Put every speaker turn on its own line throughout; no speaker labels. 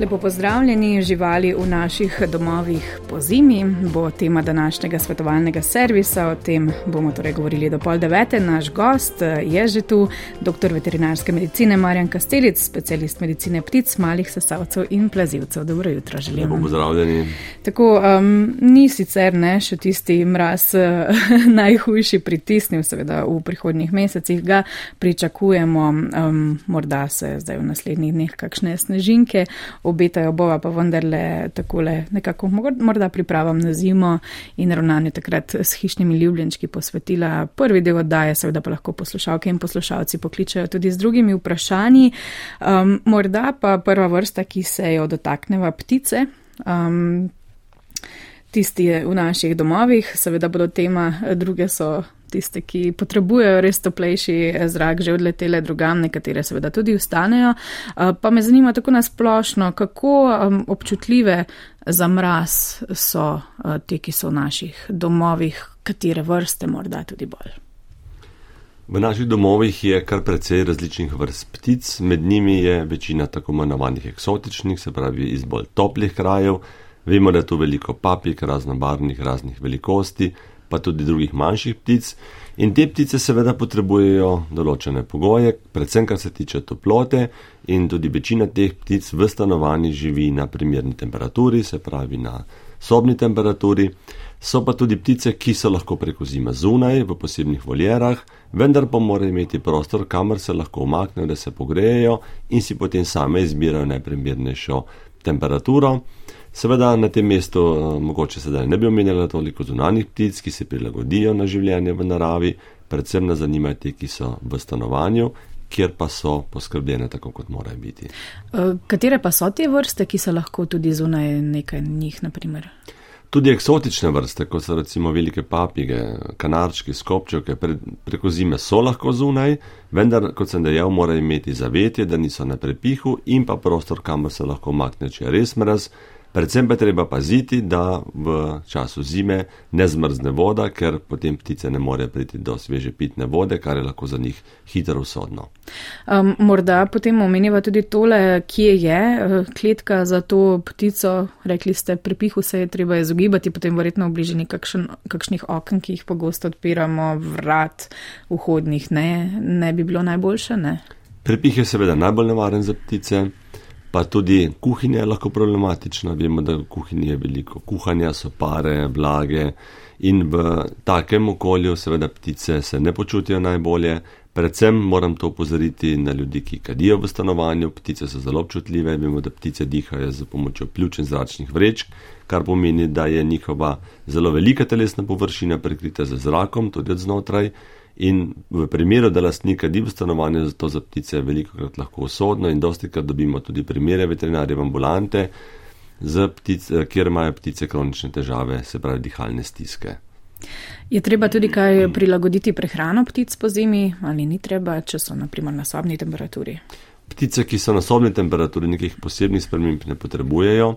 Lepo pozdravljeni, živali v naših domovih po zimi, bo tema današnjega svetovalnega servisa. O tem bomo torej govorili do pol devete. Naš gost je že tu, doktor veterinarske medicine Marjan Kastelic, specialist medicine ptic, malih sesavcev in plazivcev. Dobro jutro, želim.
Lepo pozdravljeni.
Tako, um, ni sicer ne še tisti mraz najhujši pritisnil, seveda v prihodnjih mesecih ga pričakujemo, um, morda se zdaj v naslednjih dneh kakšne snežinke obetajo, bova pa vendarle takole nekako morda pripravam na zimo in ravnanje takrat s hišnimi ljubljenčki posvetila. Prvi del oddaje seveda pa lahko poslušalke in poslušalci pokličajo tudi z drugimi vprašanji. Um, morda pa prva vrsta, ki se jo dotakneva ptice. Um, Tisti v naših domovih, seveda bodo tema, druge so tiste, ki potrebujejo res toplejši zrak, že odletele drugam, nekatere seveda tudi ustanejo. Pa me zanima tako nasplošno, kako občutljive za mraz so te, ki so v naših domovih, katere vrste morda tudi bolj.
V naših domovih je kar precej različnih vrst ptic, med njimi je večina tako imenovanih eksotičnih, se pravi iz bolj toplih krajev. Vemo, da je tu veliko papik, raznobarvnih, raznih velikosti, pa tudi drugih manjših ptic. In te ptice seveda potrebujejo določene pogoje, predvsem kar se tiče toplote, in tudi večina teh ptic v stanovanju živi na primerni temperaturi, se pravi na sobni temperaturi. So pa tudi ptice, ki so lahko preko zime zunaj v posebnih voljerah, vendar pa morajo imeti prostor, kamor se lahko umaknejo, da se pogrejejo in si potem same izbirajo najprimernejšo temperaturo. Seveda na tem mestu uh, mogoče sedaj ne bi omenjala toliko zunanjih ptic, ki se prilagodijo na življenje v naravi, predvsem nas zanimajo te, ki so v stanovanju, kjer pa so poskrbljene tako, kot morajo biti.
Uh, katere pa so te vrste, ki so lahko tudi zunaj nekaj njih, naprimer?
Tudi eksotične vrste, kot so recimo velike papige, kanarčki, skopčevke, pre, preko zime so lahko zunaj, vendar, kot sem dejal, morajo imeti zavetje, da niso na prepihu in pa prostor, kamor se lahko makne, če je res mraz. Predvsem pa treba paziti, da v času zime ne zmrzne voda, ker potem ptice ne more priti do sveže pitne vode, kar je lahko za njih hitro usodno.
Um, morda potem omenjava tudi tole, kje je uh, kletka za to ptico. Rekli ste, prepihu se je treba izogibati, potem verjetno v bližini kakšen, kakšnih okn, ki jih pogosto odpiramo, vrat vhodnih, ne, ne bi bilo najboljše, ne?
Prepih je seveda najbolj nevaren za ptice pa tudi kuhinja je lahko problematična. Vemo, da v kuhinji je veliko kuhanja, so pare, blage in v takem okolju seveda ptice se ne počutijo najbolje. Predvsem moram to upozoriti na ljudi, ki kadijo v stanovanju. Ptice so zelo občutljive, vemo, da ptice dihajo z pomočjo pljuč in zračnih vrečk, kar pomeni, da je njihova zelo velika telesna površina prekrita z zrakom, tudi od znotraj. In v primeru, da lastnika di v stanovanju, zato za ptice je veliko krat lahko usodno in dosti krat dobimo tudi primere veterinarje ambulante, ptic, kjer imajo ptice kronične težave, se pravi dihalne stiske.
Je treba tudi kaj prilagoditi prehrano ptic po zimi ali ni treba, če so naprimer na sobni temperaturi?
Ptice, ki so na sobni temperaturi, nekih posebnih sprememb ne potrebujejo.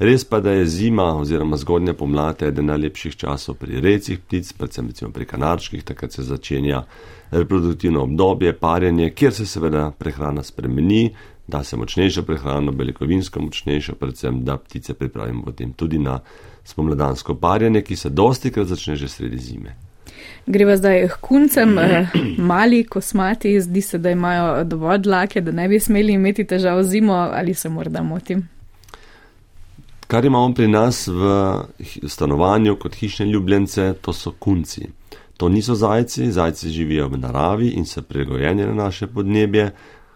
Res pa, da je zima oziroma zgodnja pomlad eden najlepših časov pri recih ptic, predvsem pri kanarčkih, takrat se začenja reproduktivno obdobje, parjenje, kjer se seveda prehrana spremeni, da se močnejša prehrana, beljakovinsko močnejša, predvsem da ptice pripravimo potem tudi na spomladansko parjenje, ki se dosti krat začne že sredi zime.
Greva zdaj k kuncem, eh, mali kosmati, zdi se, da imajo dovolj dlake, da ne bi smeli imeti težav zimo. Ali se morda motim.
Kar imamo pri nas v stanovanju kot hišne ljubljence, to so kunci. To niso zajci, zajci živijo v naravi in so prilagojeni na naše podnebje,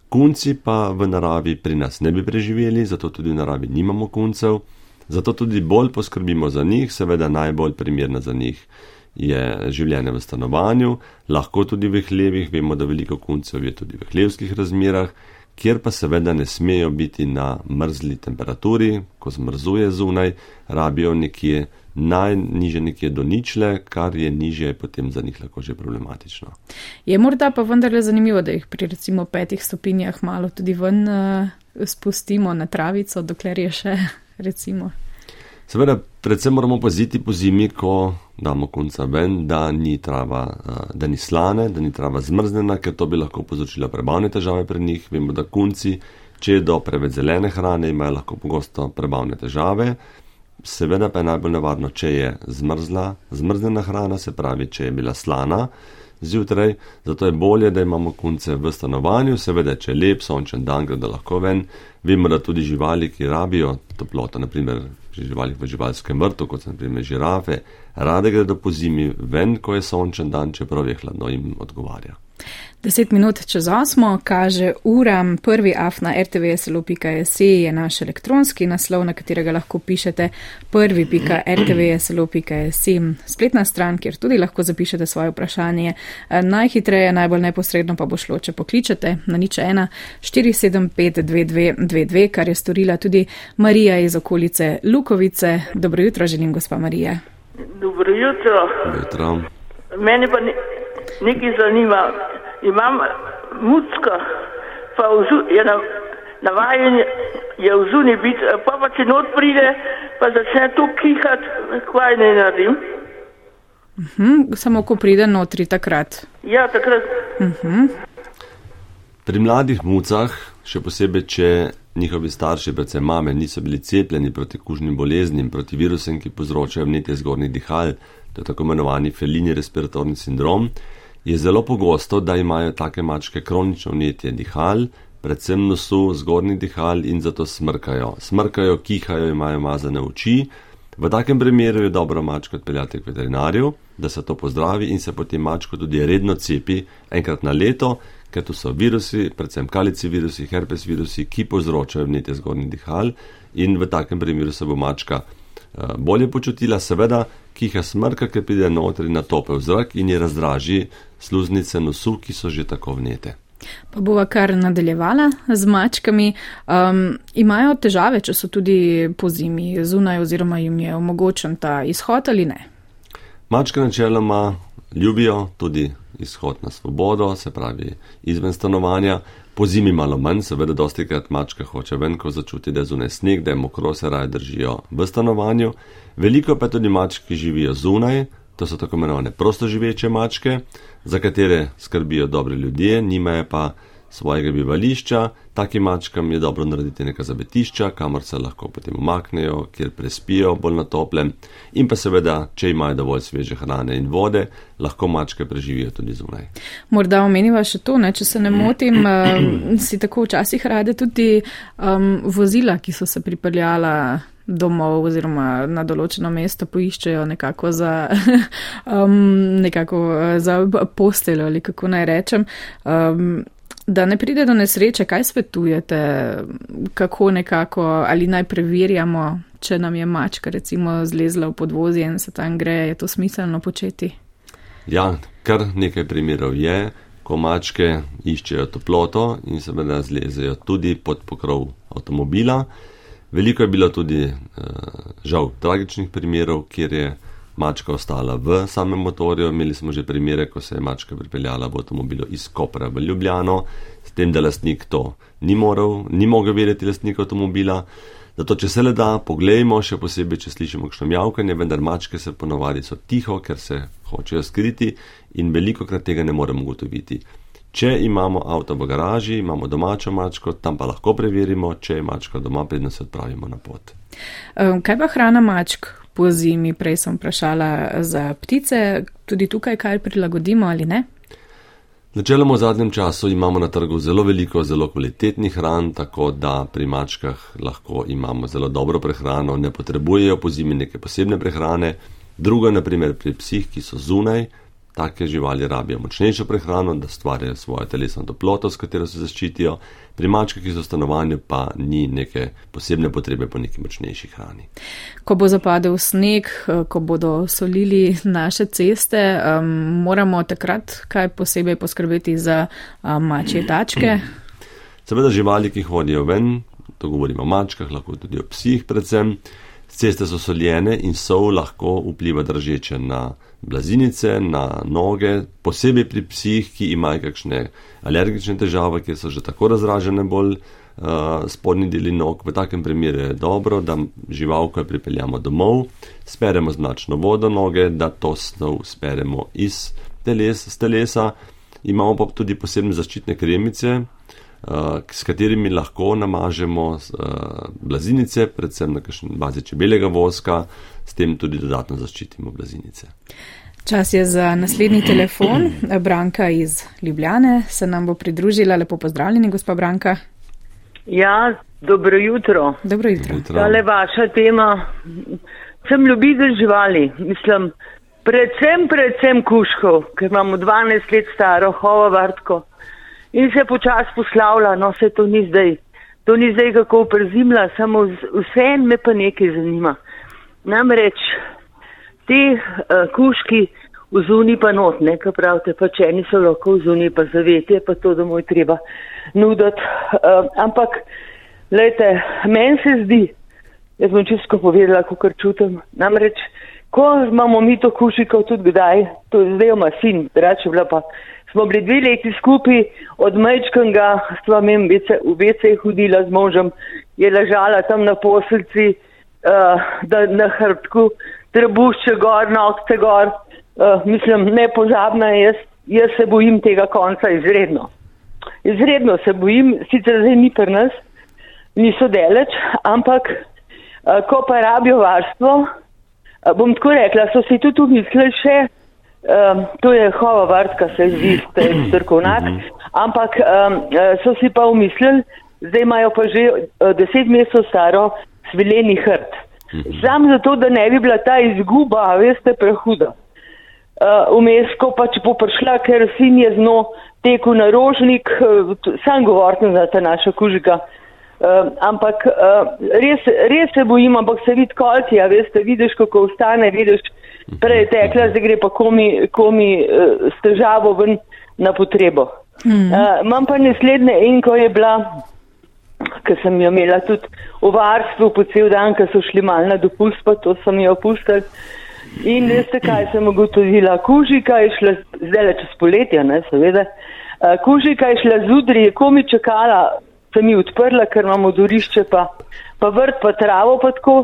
kunci pa v naravi pri nas ne bi preživeli, zato tudi v naravi nimamo kuncev, zato tudi bolj poskrbimo za njih, seveda najbolj primerna za njih je življenje v stanovanju, lahko tudi v hlevih, vemo, da veliko kuncev je tudi v hlevskih razmerah, kjer pa seveda ne smejo biti na mrzli temperaturi, ko zmrzuje zunaj, rabijo nekje najniže nekje do ničle, kar je niže, potem za njih lahko že problematično.
Je morda pa vendarle zanimivo, da jih pri recimo petih stopinjah malo tudi ven uh, spustimo na travico, dokler je še recimo.
Seveda, predvsem moramo paziti po zimi, ko damo konca ven, da ni trava, eh, da ni slane, da ni trava zmrznjena, ker to bi lahko povzročilo prebavne težave pri njih. Vemo, da kunci Če je do preveč zelene hrane, imajo lahko pogosto prebavne težave. Seveda pa je najbolj nevarno, če je zmrzla, zmrznjena hrana, se pravi, če je bila slana zjutraj. Zato je bolje, da imamo kunce v stanovanju, seveda, če je lep sončen dan, gre da lahko ven. Vemo, da tudi živali, ki rabijo toploto, naprimer živali v živalskem vrtu, kot so naprimer žirafe, rade gredo po zimi ven, ko je sončen dan, čeprav je hladno jim odgovarja.
Deset minut čez osmo kaže ura, prvi af na rtvslo.se je naš elektronski naslov, na katerega lahko pišete prvi.rtvslo.se spletna stran, kjer tudi lahko zapišete svoje vprašanje. Najhitreje, najbolj neposredno pa bo šlo, če pokličete na nič ena 4752222, kar je storila tudi Marija iz okolice Lukovice. Dobro jutro, želim gospa Marija.
Dobro jutro.
Jutro.
Mene pa nekaj zanima imam mucko, pa vzu, je na, navajen je v zuni biti, pa pa če not pride, pa začne tu kihati, kaj ne naredim.
Uhum, samo ko pride notri takrat.
Ja, takrat.
Uhum.
Pri mladih mucah, še posebej, če njihovi starši, predvsem mame, niso bili cepljeni proti kužnim boleznim, proti virusem, ki povzročajo vnetje zgornjih dihal, to je tako imenovani felini respiratorni sindrom, je zelo pogosto, da imajo take mačke kronično vnetje dihal, predvsem nosu, zgornjih dihal in zato smrkajo. Smrkajo, kihajo, imajo mazane oči. V takem primeru je dobro mačko odpeljati k veterinarju, da se to pozdravi in se potem mačko tudi redno cepi enkrat na leto, ker tu so virusi, predvsem kalici virusi, herpes virusi, ki povzročajo vnetje zgornjih dihal in v takem primeru se bo mačka uh, bolje počutila, seveda kiha smrka, ker pride notri na topel zrak in je razdraži sluznice nosu, ki so že tako vnete.
Pa bova kar nadaljevala z mačkami. Um, imajo težave, če so tudi po zimi zunaj oziroma jim je omogočen ta izhod ali ne?
Mačke načeloma ljubijo tudi izhod na svobodo, se pravi izven stanovanja. Po zimi malo manj, seveda dosti krat mačka hoče ven, ko začuti, da je zunaj sneg, da je mokro, se raje držijo v stanovanju. Veliko pa tudi mačk, ki živijo zunaj, to so tako imenovane prostoživeče mačke, za katere skrbijo dobri ljudje, nimajo pa svojega bivališča. Takim mačkam je dobro narediti neka zabetišča, kamor se lahko potem umaknejo, kjer prespijo bolj na toplem. In pa seveda, če imajo dovolj sveže hrane in vode, lahko mačke preživijo tudi zunaj.
Morda omeniva še to, ne? če se ne motim, um, si tako včasih rade tudi um, vozila, ki so se pripeljala domov oziroma na določeno mesto poiščejo nekako za, um, nekako za posteljo ali kako naj rečem. Um, Da ne pride do nesreče, kaj svetujete, kako nekako ali naj preverjamo, če nam je mačka recimo zlezla v podvozje in se tam gre, je to smiselno početi?
Ja, kar nekaj primerov je, ko mačke iščejo toploto in seveda zlezejo tudi pod pokrov avtomobila. Veliko je bilo tudi uh, žal tragičnih primerov, kjer je mačka ostala v samem motorju. Imeli smo že primere, ko se je mačka pripeljala v avtomobilu iz Kopra v Ljubljano, s tem, da lastnik to ni, moral, ni mogel vedeti, lastnik avtomobila. Zato, če se le da, poglejmo, še posebej, če slišimo kakšno mjavkanje, vendar mačke se ponovadi so tiho, ker se hočejo skriti in veliko krat tega ne moremo ugotoviti. Če imamo avto v garaži, imamo domačo mačko, tam pa lahko preverimo, če je mačka doma, predno se odpravimo na pot.
Kaj pa hrana mačk po zimi? Prej sem vprašala za ptice, tudi tukaj kaj prilagodimo ali ne?
Načeloma v zadnjem času imamo na trgu zelo veliko zelo kvalitetnih hran, tako da pri mačkah lahko imamo zelo dobro prehrano, ne potrebujejo po zimi neke posebne prehrane. Drugo, naprimer pri psih, ki so zunaj, take živali rabijo močnejšo prehrano, da stvarjajo svojo telesno toploto, s katero se zaščitijo, pri mačkah, ki so v stanovanju, pa ni neke posebne potrebe po neki močnejši hrani.
Ko bo zapadel sneg, ko bodo solili naše ceste, um, moramo takrat kaj posebej poskrbeti za um, mačje tačke.
Seveda živali, ki hodijo ven, to govorimo o mačkah, lahko tudi o psih predvsem. Ceste so soljene in sol lahko vpliva držeče na blazinice, na noge, posebej pri psih, ki imajo kakšne alergične težave, ki so že tako razražene bolj uh, spodnji deli nog. V takem primeru je dobro, da živalko pripeljamo domov, speremo z mlačno vodo noge, da to snov speremo iz teles, telesa. Imamo pa tudi posebne zaščitne kremice, s katerimi lahko namažemo blazinice, predvsem na kakšen bazi čebelega voska, s tem tudi dodatno zaščitimo blazinice.
Čas je za naslednji telefon. Branka iz Ljubljane se nam bo pridružila. Lepo pozdravljeni, gospa Branka.
Ja, dobro jutro.
Dobro jutro.
Tale vaša tema. Sem ljubitelj živali. Mislim, predvsem, predvsem kuškov, ker imamo 12 let staro hova vrtko in se počas poslavlja, no se to ni zdaj. To ni zdaj kako prezimla, samo vse en me pa nekaj zanima. Namreč ti uh, kuški v zuni pa not, ne, kaj pravite, pa če eni so lahko v zuni, pa zavetje, pa to domov treba nuditi. Uh, ampak, gledajte, meni se zdi, jaz bom čisto povedala, kako čutim, namreč, ko imamo mi to kušikov tudi kdaj, to je zdaj oma sin, drače bila pa, smo bili dve leti skupaj, od majčkanga sva mem v vece hodila z možem, je ležala tam na poselci, uh, da na hrbtku, trebušče gor, nokte gor, uh, mislim, nepozabna je, jaz, jaz se bojim tega konca izredno. Izredno se bojim, sicer zdaj ni pri nas, niso deleč, ampak uh, ko pa rabijo varstvo, bom tako rekla, so si tudi umislili še, um, to je hova vartka, se zdi, ste strkovnak, mhm. ampak um, so si pa umislili, zdaj imajo pa že uh, deset mesecev staro svileni hrt. Mhm. Sam zato, da ne bi bila ta izguba, veste, prehuda. Vmes, uh, ko pač bo prišla, ker sin je zno tekel na rožnik, uh, sam govorim za ta naša kužika. Uh, ampak uh, res, res se bojim, ampak se vidi kolci, a veste, vidiš, kako ostane, vidiš, prej je tekla, zdaj gre pa komi, komi uh, s težavo ven na potrebo. Mm. Uh, imam pa naslednje in ko je bila ker sem jo imela tudi v varstvu po cel dan, ker so šli mal na dopust, pa to sem jo opustila. In veste, kaj sem ugotovila? Kužika je šla, zdaj le čez poletje, ne, seveda. Kužika je šla zudri, je komi čakala, se mi odprla, ker imamo dorišče, pa, pa vrt, pa travo, pa tako.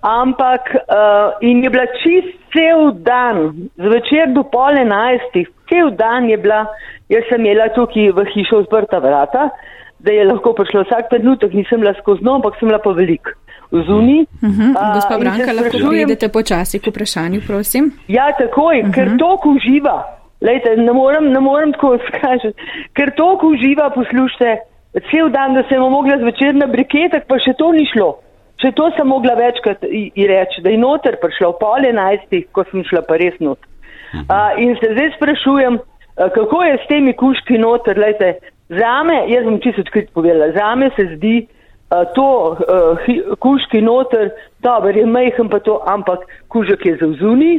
Ampak uh, in je bila čist cel dan, zvečer do pol enajstih, cel dan je bila, jaz sem imela tukaj v hišo odprta vrata da je lahko prišlo vsak trenutek, nisem bila skozi noč, ampak sem bila pa velik. Zuni.
Uh -huh. uh, Gospa Branka, lahko pridete počasi k vprašanju, prosim.
Ja, takoj, uh -huh. ker to uživa. Lejte, ne morem, ne morem tako skažiti, ker to uživa, poslušajte, cel dan, da sem mogla zvečer na briketek, pa še to ni šlo. Še to sem mogla večkrat reči, da je noter prišla v pol enajstih, ko sem šla pa res not. Uh in se zdaj sprašujem, kako je s temi kuški noter, lejte, Zame, jaz bom čisto odkrit povedala, zame se zdi uh, to uh, hi, kuški noter, dober je mehen pa to, ampak kužek je zauzuni.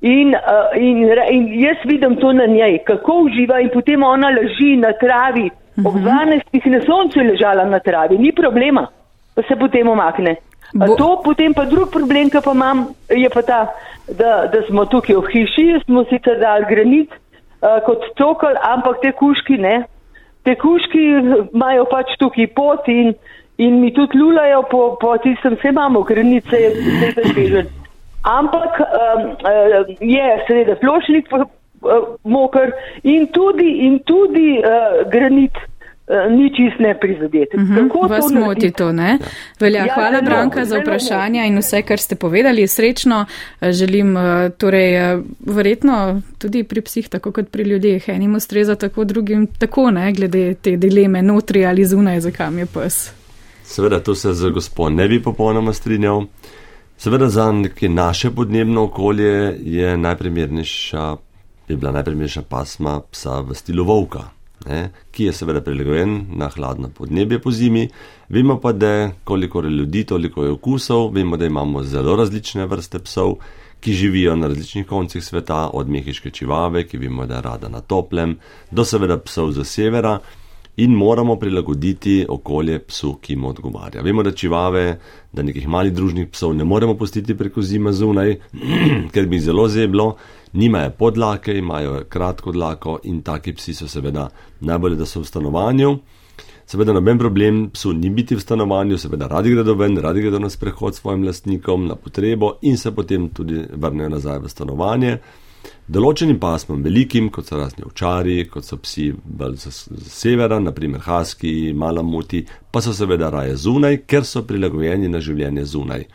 In, uh, in, in jaz vidim to na njej, kako uživa in potem ona leži na travi. Ob 12. Mhm. na soncu je ležala na travi, ni problema, pa se potem omakne. Bo... To potem pa drug problem, ki pa imam, je pa ta, da, da smo tukaj v hiši, smo sicer dali granit uh, kot cokol, ampak te kuški ne te kuški imajo pač tukaj pot in, in mi tudi lulajo po, po tistem, vse imamo, granice je vse zažen. Ampak um, je seveda plošnik uh, mokr in tudi, in tudi uh, granit. Eh, ni čist ne prizadeti. Uh
mhm, -huh, vas moti to, ne? Velja, ja, hvala, zelo, Branka, za vprašanja in vse, kar ste povedali. Srečno eh, želim, eh, torej, verjetno tudi pri psih, tako kot pri ljudeh, enim ustreza tako, drugim tako, ne, glede te dileme notri ali zunaj, za kam je pes.
Seveda, to se za gospod ne bi popolnoma strinjal. Seveda, za neke naše podnebno okolje je najprimernejša, bi bila najprimernejša pasma psa v stilu volka ne, ki je seveda prilagojen na hladno podnebje po zimi. Vemo pa, da koliko je ljudi, toliko je okusov, vemo, da imamo zelo različne vrste psov, ki živijo na različnih koncih sveta, od mehiške čivave, ki vemo, da je rada na toplem, do seveda psov za severa. In moramo prilagoditi okolje psu, ki mu odgovarja. Vemo, da čivave, da nekih malih družnih psov ne moremo pustiti preko zime zunaj, ker bi zelo zeblo, nimajo podlake, imajo kratko dlako in taki psi so seveda najbolje, da so v stanovanju. Seveda noben problem psu ni biti v stanovanju, seveda radi gredo ven, radi gredo na sprehod s svojim lastnikom, na potrebo in se potem tudi vrnejo nazaj v stanovanje. Določenim pasmom, velikim, kot so razni ovčari, kot so psi z severa, naprimer haski, malamuti, pa so seveda raje zunaj, ker so prilagojeni na življenje zunaj.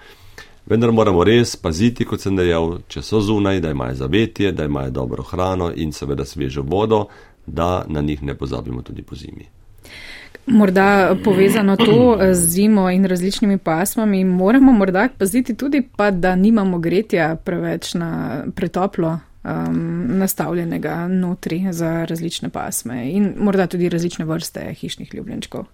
Vendar moramo res paziti, kot sem dejal, če so zunaj, da imajo zavetje, da imajo dobro hrano in seveda svežo vodo, da na njih ne pozabimo tudi po zimi.
Morda povezano to z zimo in različnimi pasmami, moramo morda paziti tudi pa, da nimamo gretja preveč na pretoplo um, nastavljenega notri za različne pasme in morda tudi različne vrste hišnih ljubljenčkov.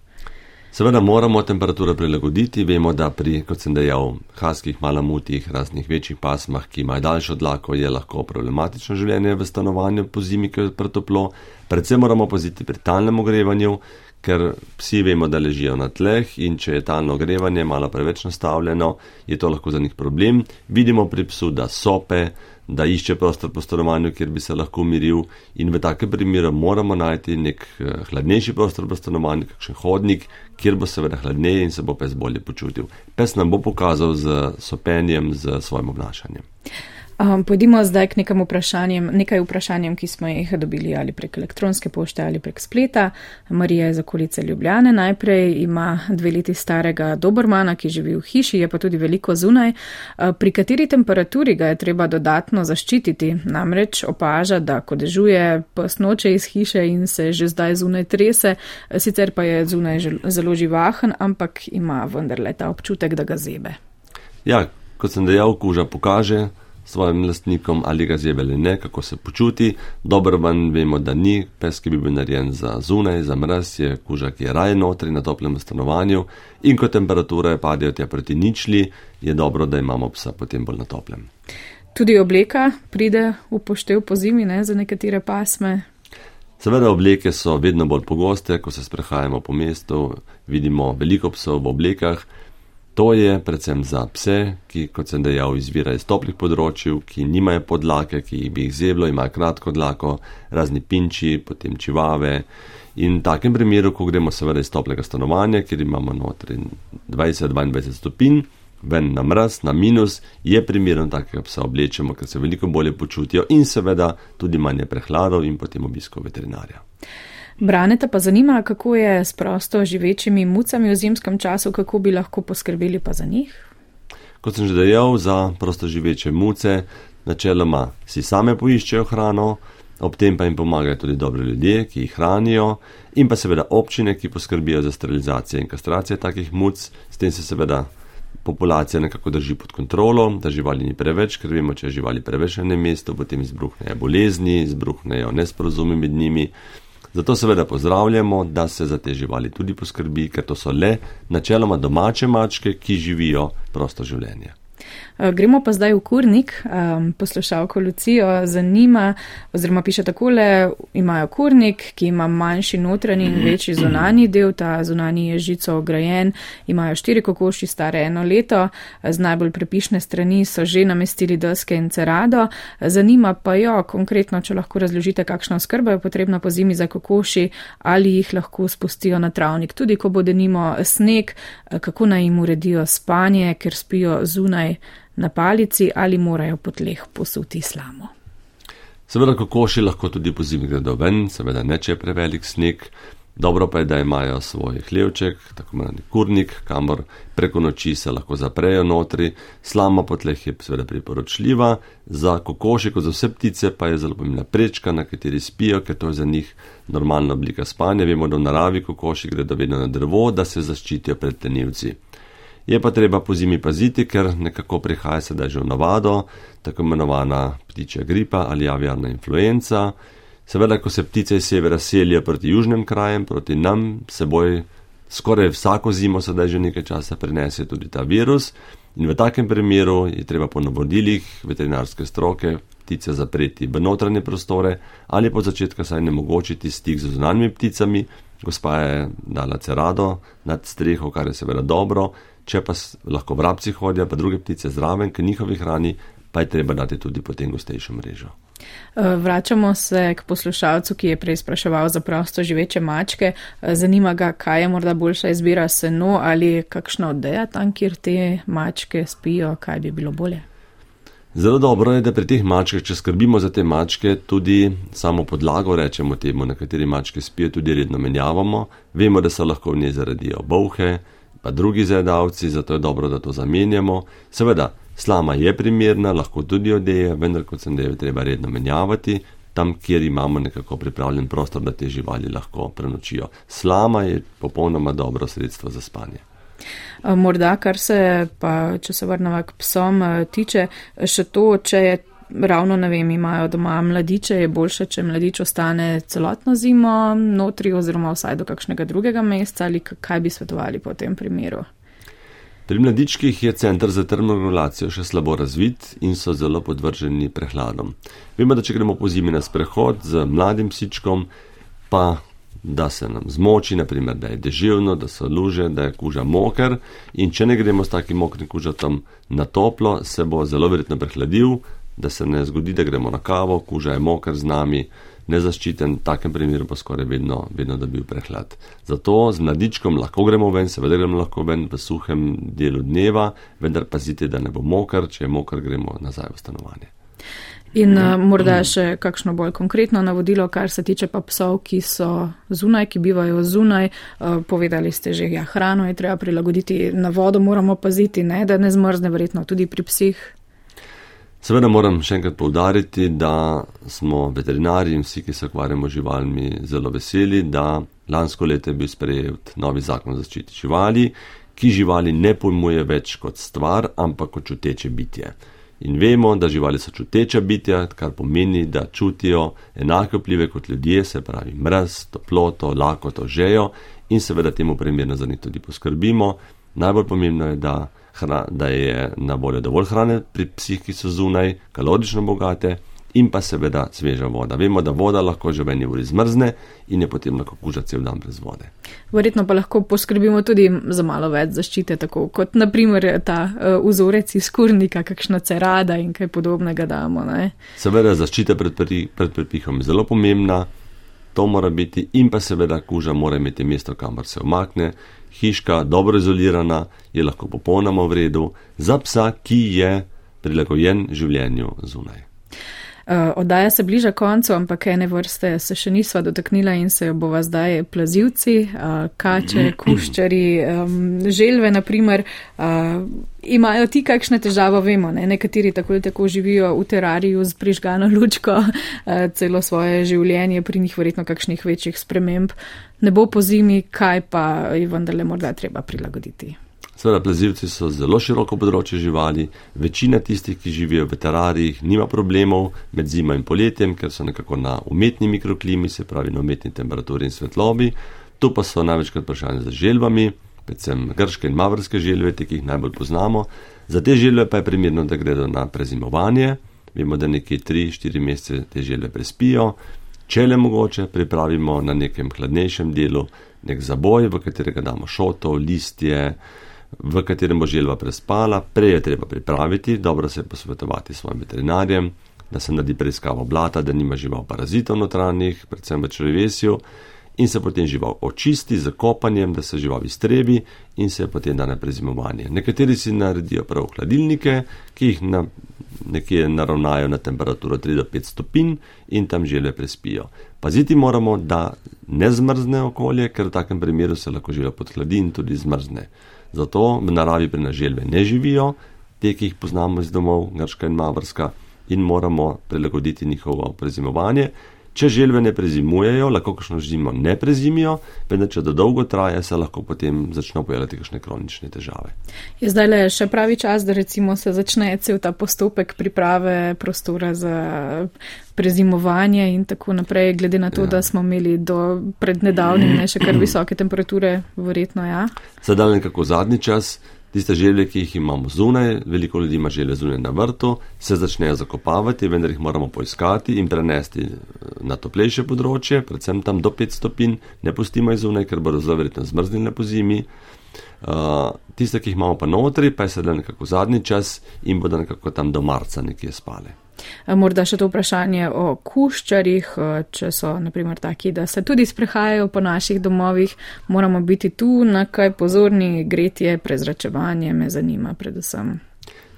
Seveda moramo temperature prilagoditi, vemo, da pri, kot sem dejal, haskih malamutih, raznih večjih pasmah, ki imajo daljšo dlako, je lahko problematično življenje v stanovanju po zimi, ker je pretoplo. Predvsem moramo paziti pri talnem ogrevanju, ker psi vemo, da ležijo na tleh in če je talno ogrevanje malo preveč nastavljeno, je to lahko za njih problem. Vidimo pri psu, da sope, da išče prostor po stanovanju, kjer bi se lahko umiril in v takem primeru moramo najti nek eh, hladnejši prostor po stanovanju, kakšen hodnik, kjer bo seveda hladneje in se bo pes bolje počutil. Pes nam bo pokazal z sopenjem, z svojim obnašanjem.
Um, pojdimo zdaj k nekam vprašanjem, nekaj vprašanjem, ki smo jih dobili ali prek elektronske pošte ali prek spleta. Marija iz okolice Ljubljane najprej ima dve leti starega Dobrmana, ki živi v hiši, je pa tudi veliko zunaj. Pri kateri temperaturi ga je treba dodatno zaščititi? Namreč opaža, da ko dežuje pes noče iz hiše in se že zdaj zunaj trese, sicer pa je zunaj zelo živahen, ampak ima vendarle ta občutek, da ga zebe.
Ja, kot sem dejal, kuža pokaže svojim lastnikom, ali ga zjebe ali ne, kako se počuti. Dobro van vemo, da ni pes, ki bi bil narejen za zunaj, za mraz, je kuža, ki je raje notri na toplem stanovanju in ko temperature padajo tja proti ničli, je dobro, da imamo psa potem bolj na toplem.
Tudi obleka pride v poštev po zimi, ne za nekatere pasme.
Seveda obleke so vedno bolj pogoste, ko se sprehajamo po mestu, vidimo veliko psov v oblekah. To je predvsem za pse, ki, kot sem dejal, izvira iz toplih področji, ki nimajo podlake, ki bi jih zeblo, imajo kratko dlako, razni pinči, potem čivave. In v takem primeru, ko gremo seveda iz toplega stanovanja, kjer imamo notri 20-22 stopinj, ven na mraz, na minus, je primerno takega psa oblečemo, ker se veliko bolje počutijo in seveda tudi manje prehladov in potem obisko veterinarja.
Braneta pa zanima, kako je s prosto živečimi mucami v zimskem času, kako bi lahko poskrbeli pa za njih.
Kot sem že dejal, za prosto živeče muce načeloma si same poiščejo hrano, ob tem pa jim pomagajo tudi dobri ljudje, ki jih hranijo, in pa seveda občine, ki poskrbijo za sterilizacijo in kastracijo takih muc, s tem se seveda populacija nekako drži pod kontrolo, da živali ni preveč, ker vemo, če je živali preveč na enem mestu, potem izbruhnejo bolezni, izbruhnejo nesporazumi med njimi. Zato seveda pozdravljamo, da se za te živali tudi poskrbi, ker to so le načeloma domače mačke, ki živijo prosto življenje.
Eh, gremo pa zdaj v kurnik. Poslušalko Lucijo zanima, oziroma piše takole, imajo kurnik, ki ima manjši notranji in večji zunani del, ta zunani je žico ograjen, imajo štiri kokoši stare eno leto, z najbolj prepišne strani so že namestili deske in cerado. Zanima pa jo konkretno, če lahko razložite, kakšna oskrba je potrebna po zimi za kokoši, ali jih lahko spustijo na travnik, tudi ko bo denimo sneg, kako naj jim uredijo spanje, ker spijo zunaj na palici ali morajo po tleh posuti slamo.
Seveda, kokoši lahko tudi po zimi gredo ven, seveda ne če je prevelik sneg. Dobro pa je, da imajo svoj hlevček, tako imenovani kurnik, kamor preko noči se lahko zaprejo notri. Slama po tleh je seveda priporočljiva, za kokoši, kot za vse ptice, pa je zelo pomembna prečka, na kateri spijo, ker to je za njih normalna oblika spanja. Vemo, da v naravi kokoši gredo vedno na drevo, da se zaščitijo pred tenivci. Je pa treba po zimi paziti, ker nekako prihaja sedaj že v navado, tako imenovana ptičja gripa ali aviarna influenca. Seveda, ko se ptice iz severa selijo proti južnim krajem, proti nam, seboj skoraj vsako zimo sedaj že nekaj časa prinese tudi ta virus. In v takem primeru je treba po navodilih veterinarske stroke ptice zapreti v notranje prostore ali po začetku saj ne mogočiti stik z zunanjimi pticami. Gospa je dala cerado nad streho, kar je seveda dobro, če pa lahko vrabci hodijo, pa druge ptice zraven, k njihovi hrani, pa je treba dati tudi potem gostejšo mrežo.
E, vračamo se k poslušalcu, ki je prej spraševal za prosto živeče mačke. E, zanima ga, kaj je morda boljša izbira seno ali kakšna odeja tam, kjer te mačke spijo, kaj bi bilo bolje.
Zelo dobro je, da pri teh mačkah, če skrbimo za te mačke, tudi samo podlago, rečemo temu, na kateri mačke spijo, tudi redno menjavamo. Vemo, da se lahko v njej zaradijo bolhe, pa drugi zajedavci, zato je dobro, da to zamenjamo. Seveda, slama je primerna, lahko tudi odeje, vendar kot sem dejal, treba redno menjavati. Tam, kjer imamo nekako pripravljen prostor, da te živali lahko prenočijo. Slama je popolnoma dobro sredstvo za spanje.
Morda, kar se pa, če se vrnemo k psom, eh, tiče še to, če je ravno, ne vem, imajo doma mladiče, je boljše, če mladič ostane celotno zimo notri oziroma vsaj do kakšnega drugega mesta ali kaj bi svetovali po tem primeru.
Pri mladičkih je centr za termoregulacijo še slabo razvit in so zelo podvrženi prehladom. Vemo, da če gremo po zimi na sprehod z mladim psičkom, pa da se nam zmoči, naprimer, da je deževno, da so luže, da je kuža moker in če ne gremo s takim mokrim kužatom na toplo, se bo zelo verjetno prehladil, da se ne zgodi, da gremo na kavo, kuža je moker z nami, nezaščiten, v takem primeru pa skoraj vedno, vedno dobil prehlad. Zato z mladičkom lahko gremo ven, seveda gremo lahko ven v suhem delu dneva, vendar pazite, da ne bo moker, če je moker, gremo nazaj v stanovanje.
In uh, morda še kakšno bolj konkretno navodilo, kar se tiče pa psov, ki so zunaj, ki bivajo zunaj. Uh, povedali ste že, ja, hrano je treba prilagoditi, na vodo moramo paziti, ne, da ne zmrzne verjetno tudi pri psih.
Seveda moram še enkrat povdariti, da smo veterinari in vsi, ki se ukvarjamo živalmi, zelo veseli, da lansko leto je bil sprejet novi zakon o zaščiti živali, ki živali ne pojmuje več kot stvar, ampak kot čuteče bitje. In vemo, da živali so čuteča bitja, kar pomeni, da čutijo enake vplive kot ljudje, se pravi mraz, toploto, lakoto, žejo in seveda temu primerno za njih tudi poskrbimo. Najbolj pomembno je, da, hra, da je na voljo dovolj hrane pri psih, ki so zunaj, kalorično bogate in pa seveda sveža voda. Vemo, da voda lahko že v eni uri zmrzne in je potem lahko kuža cel dan brez vode.
Verjetno pa lahko poskrbimo tudi za malo več zaščite, tako kot naprimer ta uh, vzorec iz kurnika, kakšna cerada in kaj podobnega damo. Ne?
Seveda zaščita pred, pri, pred prepihom je zelo pomembna, to mora biti in pa seveda kuža mora imeti mesto, kamor se omakne. Hiška, dobro izolirana, je lahko popolnoma v redu za psa, ki je prilagojen življenju zunaj.
Uh, oddaja se bliža koncu, ampak ene vrste se še nisva dotaknila in se jo bova zdaj plazivci, uh, kače, kuščari, um, želve, naprimer. Uh, imajo ti kakšne težave, vemo, ne? nekateri tako ali tako živijo v terariju z prižgano lučko uh, celo svoje življenje, pri njih verjetno kakšnih večjih sprememb. Ne bo po zimi, kaj pa je vendarle morda treba prilagoditi.
Seveda, plazilci so zelo široko področje živali, večina tistih, ki živijo v terarijih, nima problemov med zima in poletjem, ker so nekako na umetni mikroklimi, se pravi na umetni temperaturi in svetlobi. Tu pa so največkrat vprašanje za želvami, predvsem grške in mavrske želve, te, ki jih najbolj poznamo. Za te želve pa je primerno, da gredo na prezimovanje. Vemo, da nekje 3-4 mesece te želve prespijo. Če le mogoče, pripravimo na nekem hladnejšem delu nek zaboj, v katerega damo šoto, listje, v katerem bo želva prespala, prej je treba pripraviti, dobro se posvetovati s svojim veterinarjem, da se naredi preiskavo blata, da nima žival parazitov notranjih, predvsem v črevesju, in se potem žival očisti z kopanjem, da se žival iztrebi in se potem da na prezimovanje. Nekateri si naredijo prav hladilnike, ki jih na, nekje naravnajo na temperaturo 3 do 5 stopinj in tam želve prespijo. Paziti moramo, da ne zmrzne okolje, ker v takem primeru se lahko želva podhladi in tudi zmrzne. Zato v naravi pri nas želve ne živijo, te, ki jih poznamo iz domov, grška in mavrska, in moramo prilagoditi njihovo prezimovanje. Če želve ne prezimujejo, lahko kakšno zimo ne prezimijo, vendar če to dolgo traja, se lahko potem začnejo pojavljati kakšne kronične težave.
Je zdaj le še pravi čas, da recimo se začne cel ta postopek priprave prostora za prezimovanje in tako naprej, glede na to, ja. da smo imeli do pred nedavnim ne še kar visoke temperature, verjetno ja.
Sedaj nekako zadnji čas. Tiste želje, ki jih imamo zunaj, veliko ljudi ima želje zunaj na vrtu, se začnejo zakopavati, vendar jih moramo poiskati in prenesti eh, na toplejše področje, predvsem tam do 5 stopinj, ne pustimo jih zunaj, ker bodo zelo verjetno zmrznili po zimi. Uh, tiste, ki jih imamo pa notri, pa je sedaj nekako zadnji čas in bodo nekako tam do marca nekje spale.
Morda še to vprašanje o kuščarjih, če so naprimer taki, da se tudi sprehajajo po naših domovih, moramo biti tu na kaj pozorni, gretje, prezračevanje me zanima predvsem.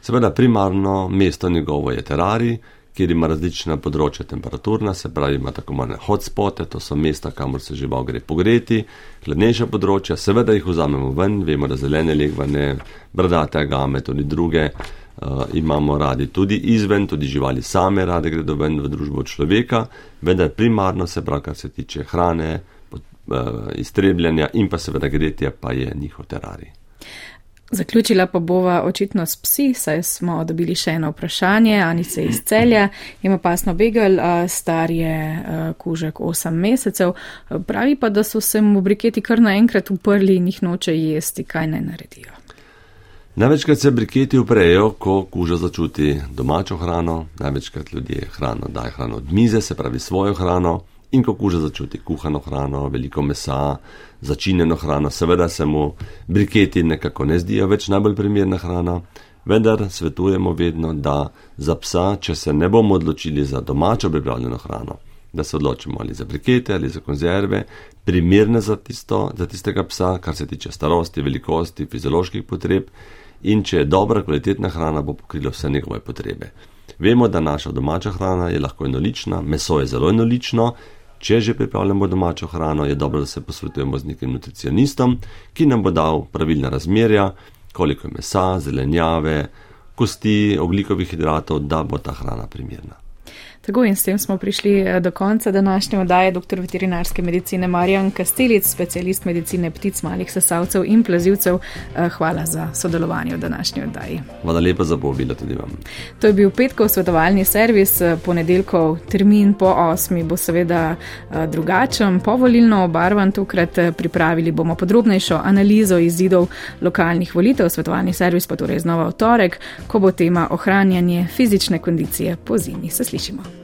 Seveda, primarno mesto njegovo je terarij, kjer ima različna področja temperaturna, se pravi, ima tako imenovane hotspote, to so mesta, kamor se žival gre pogreti, hladnejša področja, seveda jih vzamemo ven, vemo, da zelene legvane, bradate agame, tudi druge. Uh, imamo radi tudi izven, tudi živali same rade gredo ven v družbo človeka, vendar primarno se pravi, kar se tiče hrane, pot, uh, iztrebljanja in pa seveda gretja, pa je njihov terarij.
Zaključila pa bova očitno s psi, saj smo dobili še eno vprašanje. Anice iz celja ima pasno begel, star je kužek 8 mesecev. Pravi pa, da so se mu briketi kar naenkrat uprli in jih noče jesti, kaj naj naredijo.
Največkrat se briketi uprejo, ko kuža začuti domačo hrano, največkrat ljudje hrano dajo hrano od mize, se pravi svojo hrano. In ko kuža začuti kuhano hrano, veliko mesa, začinjeno hrano, seveda se mu briketi nekako ne zdijo več najbolj primerna hrana, vendar svetujemo vedno, da za psa, če se ne bomo odločili za domačo pripravljeno hrano, da se odločimo ali za brikete ali za konzerve, primerne za, tisto, za tistega psa, kar se tiče starosti, velikosti, fizioloških potreb in če je dobra kvalitetna hrana, bo pokrila vse njegove potrebe. Vemo, da naša domača hrana je lahko enolična, meso je zelo enolično, Če že pripravljamo domačo hrano, je dobro, da se posvetujemo z nekim nutricionistom, ki nam bo dal pravilna razmerja, koliko je mesa, zelenjave, kosti, oglikovih hidratov, da bo ta hrana primerna.
Tako in s tem smo prišli eh, do konca današnje oddaje dr. veterinarske medicine Marjan Kastelic, specialist medicine ptic, malih sesalcev in plazivcev. Eh, hvala za sodelovanje v današnji oddaji.
Hvala lepa za povabilo tudi vam.
To je bil petkov svetovalni servis, eh, ponedeljkov termin po osmi bo seveda drugačen, povolilno obarvan. Tokrat pripravili bomo podrobnejšo analizo izidov lokalnih volitev. Svetovalni servis pa torej znova v torek, ko bo tema ohranjanje fizične kondicije po zimi. Se slišimo.